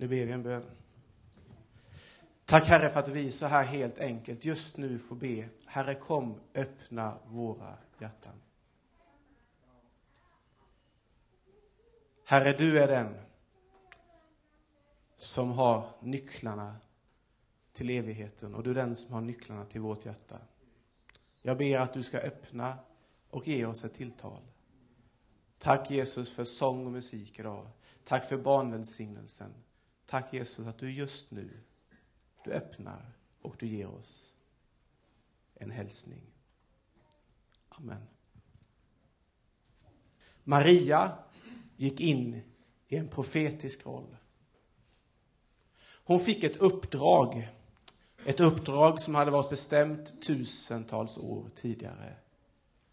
Nu ber vi en bön. Tack Herre för att vi så här helt enkelt just nu får be. Herre kom, öppna våra hjärtan. Herre, du är den som har nycklarna till evigheten och du är den som har nycklarna till vårt hjärta. Jag ber att du ska öppna och ge oss ett tilltal. Tack Jesus för sång och musik idag. Tack för barnvälsignelsen. Tack Jesus att du just nu, du öppnar och du ger oss en hälsning. Amen. Maria gick in i en profetisk roll. Hon fick ett uppdrag, ett uppdrag som hade varit bestämt tusentals år tidigare.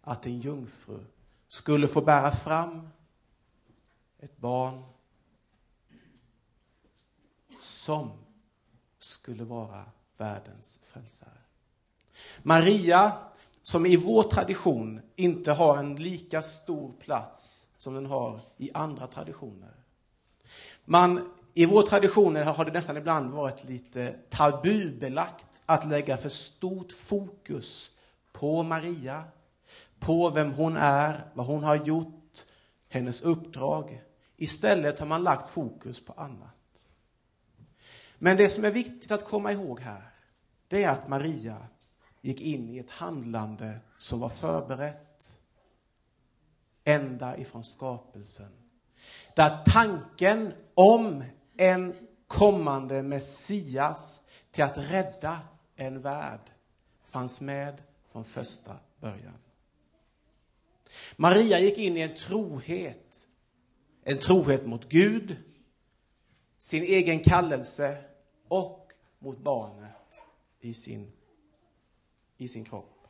Att en jungfru skulle få bära fram ett barn som skulle vara världens frälsare. Maria, som i vår tradition inte har en lika stor plats som den har i andra traditioner. Man, I vår tradition har det nästan ibland varit lite tabubelagt att lägga för stort fokus på Maria, på vem hon är, vad hon har gjort, hennes uppdrag. Istället har man lagt fokus på annat. Men det som är viktigt att komma ihåg här, det är att Maria gick in i ett handlande som var förberett ända ifrån skapelsen. Där tanken om en kommande Messias till att rädda en värld fanns med från första början. Maria gick in i en trohet, en trohet mot Gud, sin egen kallelse och mot barnet i sin, i sin kropp.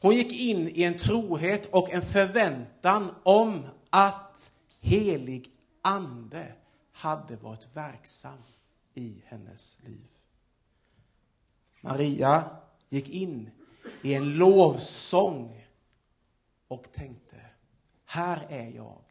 Hon gick in i en trohet och en förväntan om att helig ande hade varit verksam i hennes liv. Maria gick in i en lovsång och tänkte, här är jag.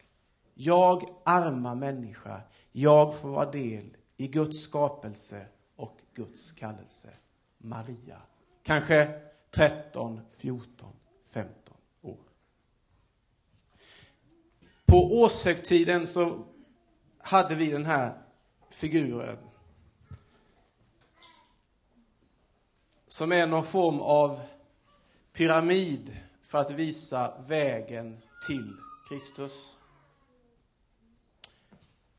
Jag, arma människa, jag får vara del i Guds skapelse och Guds kallelse. Maria. Kanske 13, 14, 15 år. På årshögtiden så hade vi den här figuren som är någon form av pyramid för att visa vägen till Kristus.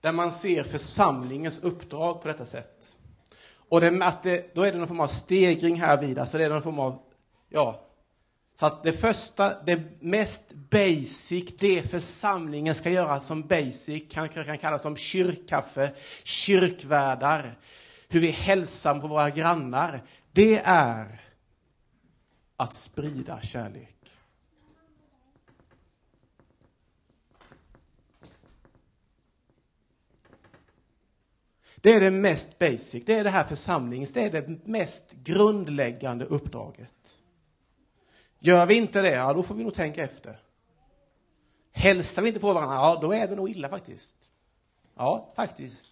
Där man ser församlingens uppdrag på detta sätt. Och det, att det, då är det någon form av stegring här vid, alltså det är någon form av, ja, så att det första, det mest basic, det församlingen ska göra som basic, kan, kan kallas som kyrkkaffe, kyrkvärdar, hur vi hälsar på våra grannar, det är att sprida kärlek. Det är det mest basic, det är det här församlingens, det är det mest grundläggande uppdraget. Gör vi inte det, ja då får vi nog tänka efter. Hälsar vi inte på varandra, ja då är det nog illa faktiskt. Ja, faktiskt.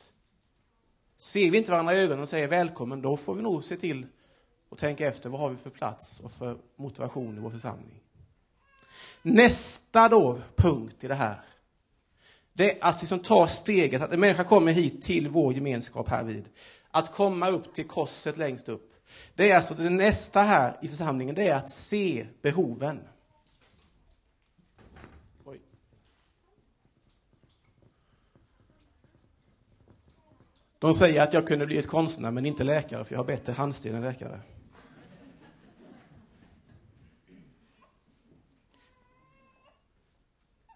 Ser vi inte varandra i ögonen och säger välkommen, då får vi nog se till och tänka efter vad har vi för plats och för motivation i vår församling. Nästa då punkt i det här, det är att liksom ta steget, att en människa kommer hit till vår gemenskap här vid. Att komma upp till korset längst upp. Det är alltså det nästa här i församlingen, det är att se behoven. Oj. De säger att jag kunde bli ett konstnär men inte läkare, för jag har bättre handstil än läkare.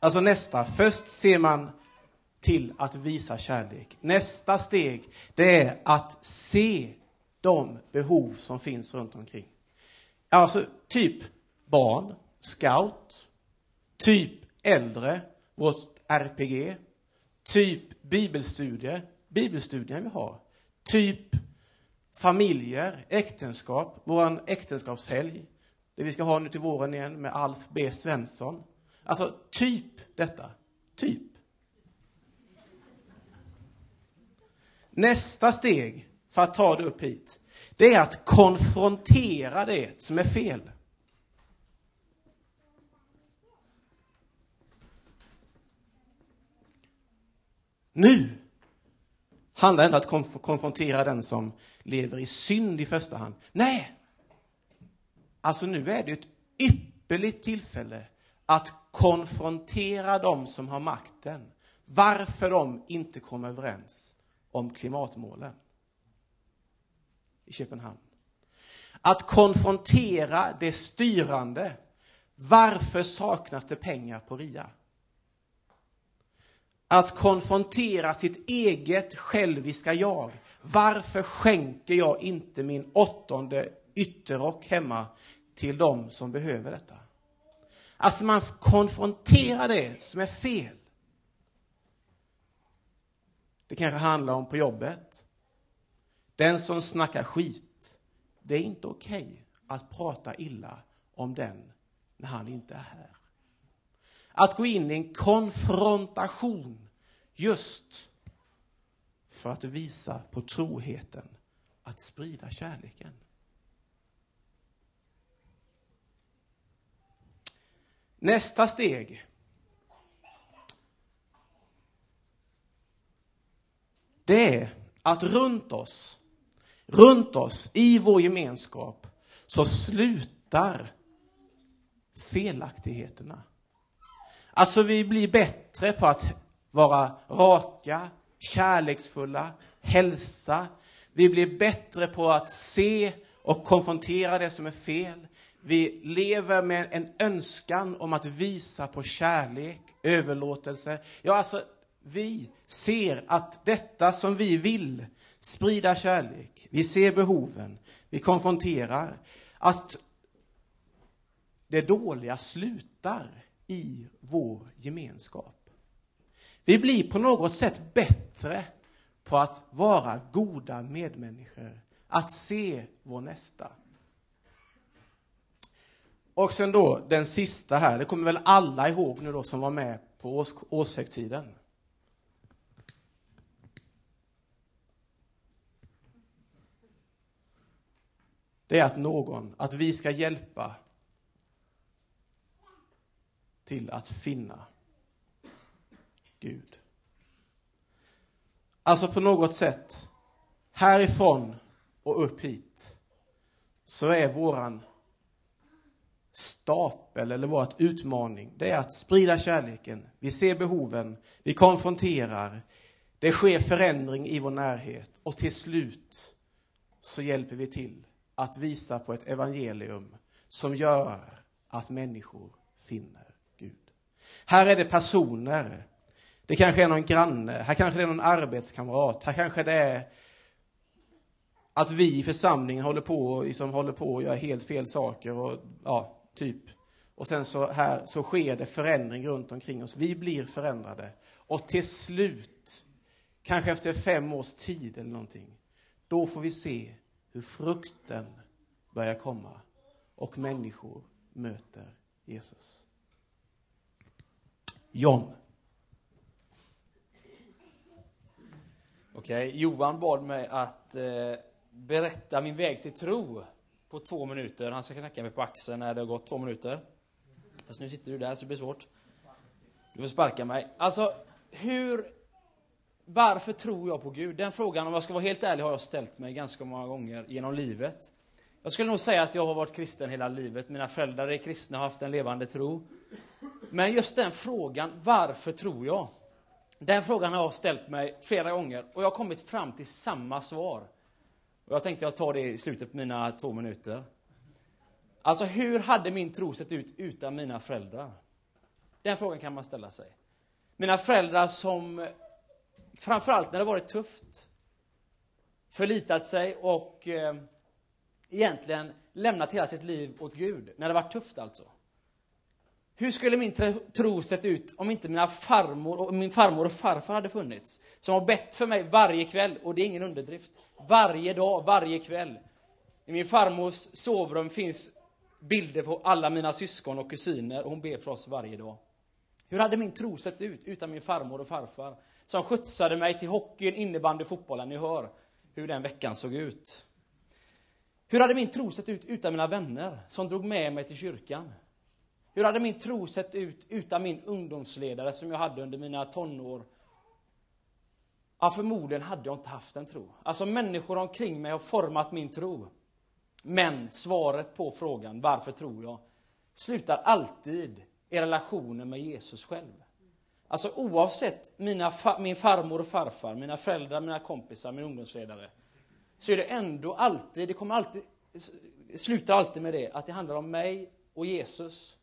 Alltså nästa, först ser man till att visa kärlek. Nästa steg, det är att se de behov som finns runt omkring. Alltså typ barn, scout, typ äldre, vårt RPG, typ bibelstudier, bibelstudierna vi har, typ familjer, äktenskap, vår äktenskapshelg, det vi ska ha nu till våren igen med Alf B Svensson. Alltså typ detta, typ. Nästa steg, för att ta det upp hit, det är att konfrontera det som är fel. Nu handlar det inte om att konf konfrontera den som lever i synd i första hand. Nej! Alltså nu är det ett ypperligt tillfälle att konfrontera dem som har makten. Varför de inte kommer överens om klimatmålen i Köpenhamn. Att konfrontera det styrande. Varför saknas det pengar på RIA? Att konfrontera sitt eget själviska jag. Varför skänker jag inte min åttonde ytterrock hemma till dem som behöver detta? Alltså man konfronterar det som är fel. Det kanske handlar om på jobbet. Den som snackar skit. Det är inte okej okay att prata illa om den när han inte är här. Att gå in i en konfrontation just för att visa på troheten att sprida kärleken. Nästa steg det är att runt oss, runt oss i vår gemenskap så slutar felaktigheterna. Alltså vi blir bättre på att vara raka, kärleksfulla, hälsa. Vi blir bättre på att se och konfrontera det som är fel. Vi lever med en önskan om att visa på kärlek, överlåtelse. Ja, alltså, vi ser att detta som vi vill, sprida kärlek, vi ser behoven, vi konfronterar, att det dåliga slutar i vår gemenskap. Vi blir på något sätt bättre på att vara goda medmänniskor, att se vår nästa. Och sen då den sista här, det kommer väl alla ihåg nu då som var med på års, årshögtiden. Det är att någon, att vi ska hjälpa till att finna Gud. Alltså på något sätt, härifrån och upp hit, så är våran stapel eller vårt utmaning, det är att sprida kärleken. Vi ser behoven, vi konfronterar, det sker förändring i vår närhet och till slut så hjälper vi till att visa på ett evangelium som gör att människor finner Gud. Här är det personer. Det kanske är någon granne, här kanske det är någon arbetskamrat, här kanske det är att vi i församlingen håller på, liksom håller på och gör helt fel saker och ja, typ. Och sen så här så sker det förändring runt omkring oss. Vi blir förändrade. Och till slut, kanske efter fem års tid eller någonting, då får vi se hur frukten börjar komma och människor möter Jesus. John. Okej, Johan bad mig att eh, berätta min väg till tro på två minuter. Han ska knacka mig på axeln när det har gått två minuter. Fast nu sitter du där så det blir svårt. Du får sparka mig. Alltså, hur... Varför tror jag på Gud? Den frågan, om jag ska vara helt ärlig, har jag ställt mig ganska många gånger genom livet. Jag skulle nog säga att jag har varit kristen hela livet. Mina föräldrar är kristna och har haft en levande tro. Men just den frågan, varför tror jag? Den frågan har jag ställt mig flera gånger och jag har kommit fram till samma svar. Och jag tänkte jag tar det i slutet på mina två minuter. Alltså, hur hade min tro sett ut utan mina föräldrar? Den frågan kan man ställa sig. Mina föräldrar som, framförallt när det varit tufft, förlitat sig och eh, egentligen lämnat hela sitt liv åt Gud. När det varit tufft alltså. Hur skulle min tro sett ut om inte mina farmor och, min farmor och farfar hade funnits? Som har bett för mig varje kväll, och det är ingen underdrift. Varje dag, varje kväll. I min farmors sovrum finns bilder på alla mina syskon och kusiner och hon ber för oss varje dag. Hur hade min tro sett ut utan min farmor och farfar? som skjutsade mig till hockeyn, innebandy, fotbollen. Ni hör hur den veckan såg ut. Hur hade min tro sett ut utan mina vänner som drog med mig till kyrkan? Hur hade min tro sett ut utan min ungdomsledare som jag hade under mina tonår? Ja, förmodligen hade jag inte haft en tro. Alltså människor omkring mig har format min tro. Men svaret på frågan varför tror jag slutar alltid i relationen med Jesus själv. Alltså oavsett mina fa min farmor och farfar, mina föräldrar, mina kompisar, min ungdomsledare. Så är det ändå alltid, det kommer alltid, slutar alltid med det, att det handlar om mig och Jesus.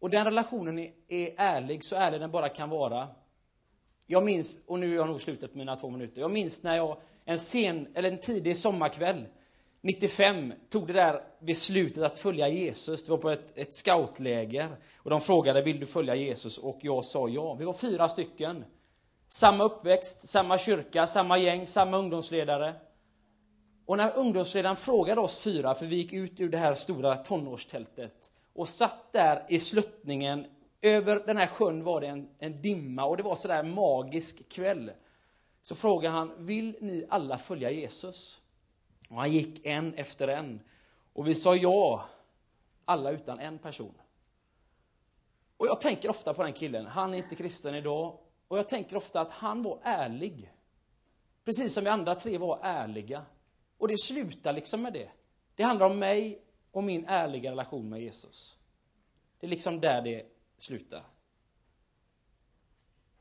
Och den relationen är, är ärlig, så ärlig den bara kan vara. Jag minns, och nu är jag nog slutet på mina två minuter. Jag minns när jag en sen, eller en tidig sommarkväll 95 tog det där beslutet att följa Jesus. Det var på ett, ett scoutläger. Och de frågade, vill du följa Jesus? Och jag sa ja. Vi var fyra stycken. Samma uppväxt, samma kyrka, samma gäng, samma ungdomsledare. Och när ungdomsledaren frågade oss fyra, för vi gick ut ur det här stora tonårstältet och satt där i sluttningen, över den här sjön var det en, en dimma och det var sådär magisk kväll. Så frågade han, vill ni alla följa Jesus? Och han gick en efter en. Och vi sa ja, alla utan en person. Och jag tänker ofta på den killen. Han är inte kristen idag. Och jag tänker ofta att han var ärlig. Precis som vi andra tre var ärliga. Och det slutar liksom med det. Det handlar om mig och min ärliga relation med Jesus. Det är liksom där det slutar.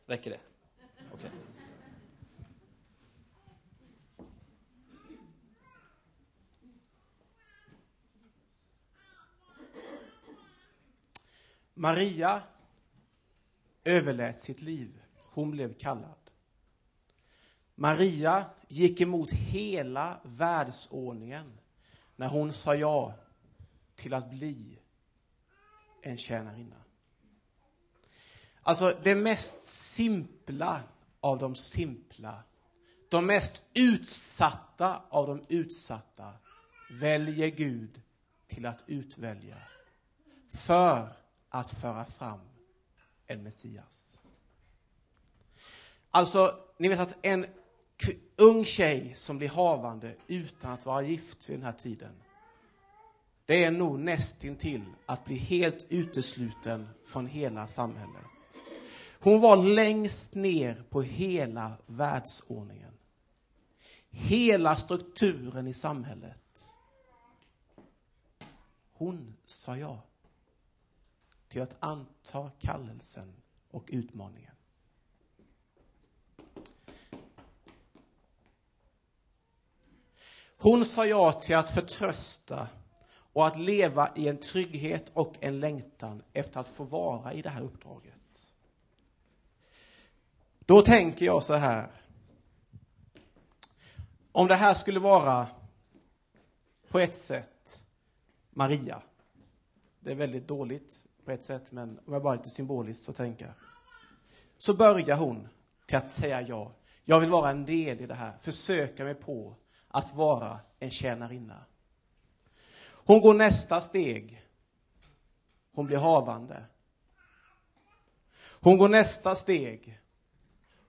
Räcker det? Okej. Okay. Maria överlät sitt liv. Hon blev kallad. Maria gick emot hela världsordningen när hon sa ja till att bli en tjänarinna. Alltså det mest simpla av de simpla, de mest utsatta av de utsatta väljer Gud till att utvälja för att föra fram en Messias. Alltså, ni vet att en ung tjej som blir havande utan att vara gift vid den här tiden, det är nog nästintill att bli helt utesluten från hela samhället. Hon var längst ner på hela världsordningen. Hela strukturen i samhället. Hon sa ja till att anta kallelsen och utmaningen. Hon sa ja till att förtrösta och att leva i en trygghet och en längtan efter att få vara i det här uppdraget. Då tänker jag så här. Om det här skulle vara på ett sätt Maria. Det är väldigt dåligt på ett sätt, men om jag bara lite symboliskt så tänka. Så börjar hon till att säga ja. Jag vill vara en del i det här, försöka mig på att vara en tjänarinna. Hon går nästa steg. Hon blir havande. Hon går nästa steg.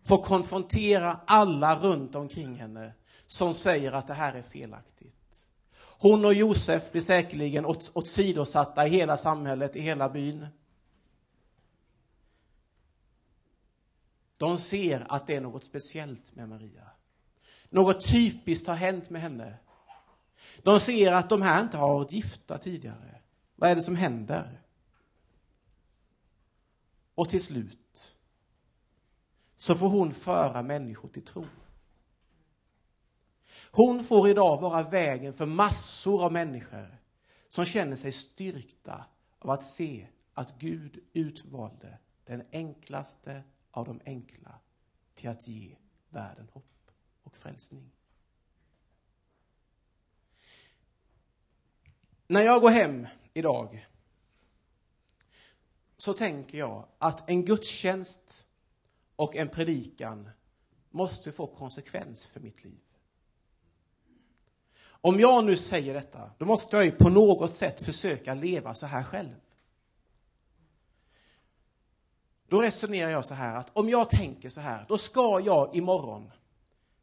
Får konfrontera alla runt omkring henne som säger att det här är felaktigt. Hon och Josef blir säkerligen åt, åsidosatta i hela samhället, i hela byn. De ser att det är något speciellt med Maria. Något typiskt har hänt med henne. De ser att de här inte har varit gifta tidigare. Vad är det som händer? Och till slut så får hon föra människor till tro. Hon får idag vara vägen för massor av människor som känner sig styrkta av att se att Gud utvalde den enklaste av de enkla till att ge världen hopp och frälsning. När jag går hem idag så tänker jag att en gudstjänst och en predikan måste få konsekvens för mitt liv. Om jag nu säger detta, då måste jag ju på något sätt försöka leva så här själv. Då resonerar jag så här att om jag tänker så här, då ska jag imorgon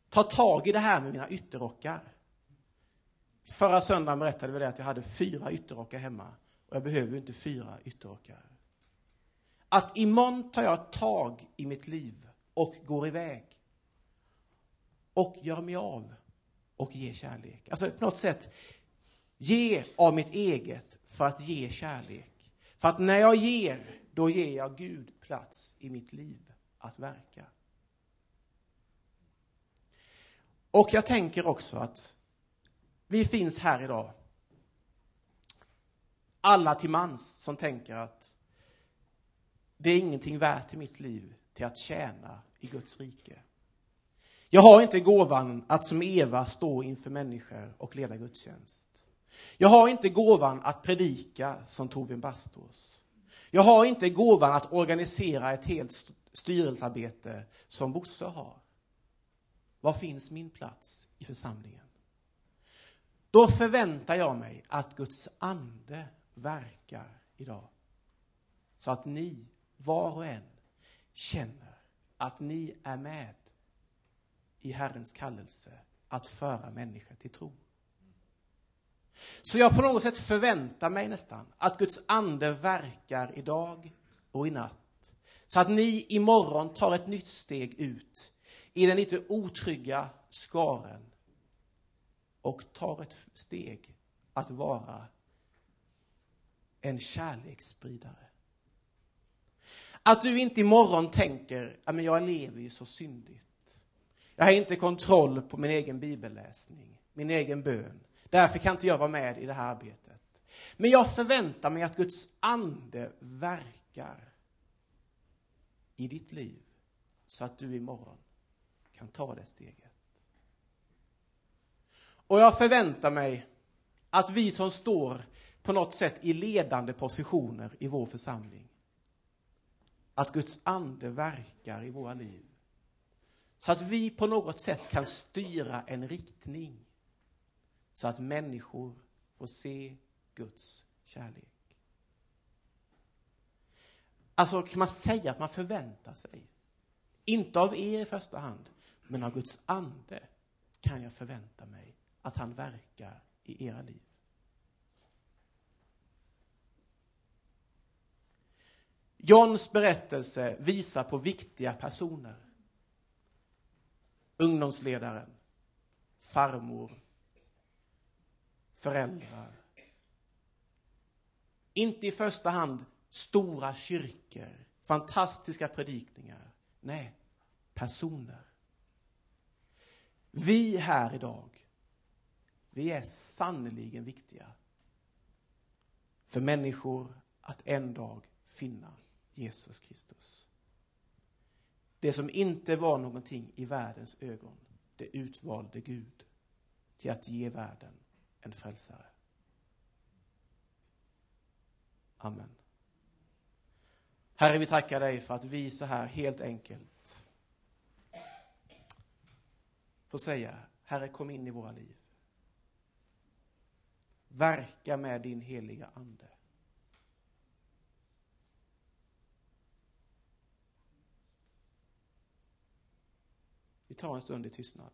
ta tag i det här med mina ytterrockar. Förra söndagen berättade vi det att jag hade fyra ytterrockar hemma och jag behöver ju inte fyra ytterrockar. Att imorgon tar jag tag i mitt liv och går iväg och gör mig av och ger kärlek. Alltså på något sätt ge av mitt eget för att ge kärlek. För att när jag ger, då ger jag Gud plats i mitt liv att verka. Och jag tänker också att vi finns här idag. Alla till mans som tänker att det är ingenting värt i mitt liv till att tjäna i Guds rike. Jag har inte gåvan att som Eva stå inför människor och leda gudstjänst. Jag har inte gåvan att predika som Torbjörn Bastås. Jag har inte gåvan att organisera ett helt styrelsearbete som Bosse har. Var finns min plats i församlingen? Då förväntar jag mig att Guds ande verkar idag. Så att ni, var och en, känner att ni är med i Herrens kallelse att föra människor till tro. Så jag på något sätt förväntar mig nästan att Guds ande verkar idag och i natt. Så att ni imorgon tar ett nytt steg ut i den lite otrygga skaren och tar ett steg att vara en kärleksspridare. Att du inte imorgon tänker, att jag lever ju så syndigt. Jag har inte kontroll på min egen bibelläsning, min egen bön. Därför kan inte jag vara med i det här arbetet. Men jag förväntar mig att Guds ande verkar i ditt liv så att du imorgon kan ta det steget. Och jag förväntar mig att vi som står på något sätt i ledande positioner i vår församling, att Guds ande verkar i våra liv. Så att vi på något sätt kan styra en riktning så att människor får se Guds kärlek. Alltså kan man säga att man förväntar sig, inte av er i första hand, men av Guds ande kan jag förvänta mig att han verkar i era liv. Johns berättelse visar på viktiga personer. Ungdomsledaren, farmor, föräldrar. Inte i första hand stora kyrkor, fantastiska predikningar. Nej, personer. Vi här idag, vi är sannerligen viktiga för människor att en dag finna Jesus Kristus. Det som inte var någonting i världens ögon, det utvalde Gud till att ge världen en frälsare. Amen. Herre, vi tackar dig för att vi så här helt enkelt får säga, Herre, kom in i våra liv. Verka med din heliga Ande. Vi tar en stund i tystnad.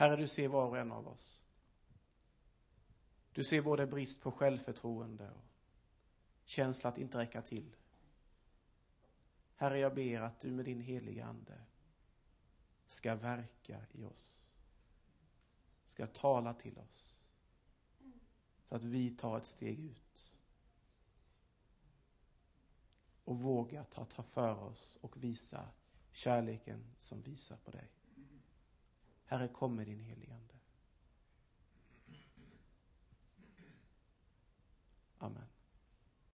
Herre, du ser var och en av oss. Du ser både brist på självförtroende och känsla att inte räcka till. Herre, jag ber att du med din heliga Ande ska verka i oss. Ska tala till oss. Så att vi tar ett steg ut. Och vågar ta, ta för oss och visa kärleken som visar på dig. Herre, kom med din heligande. Amen.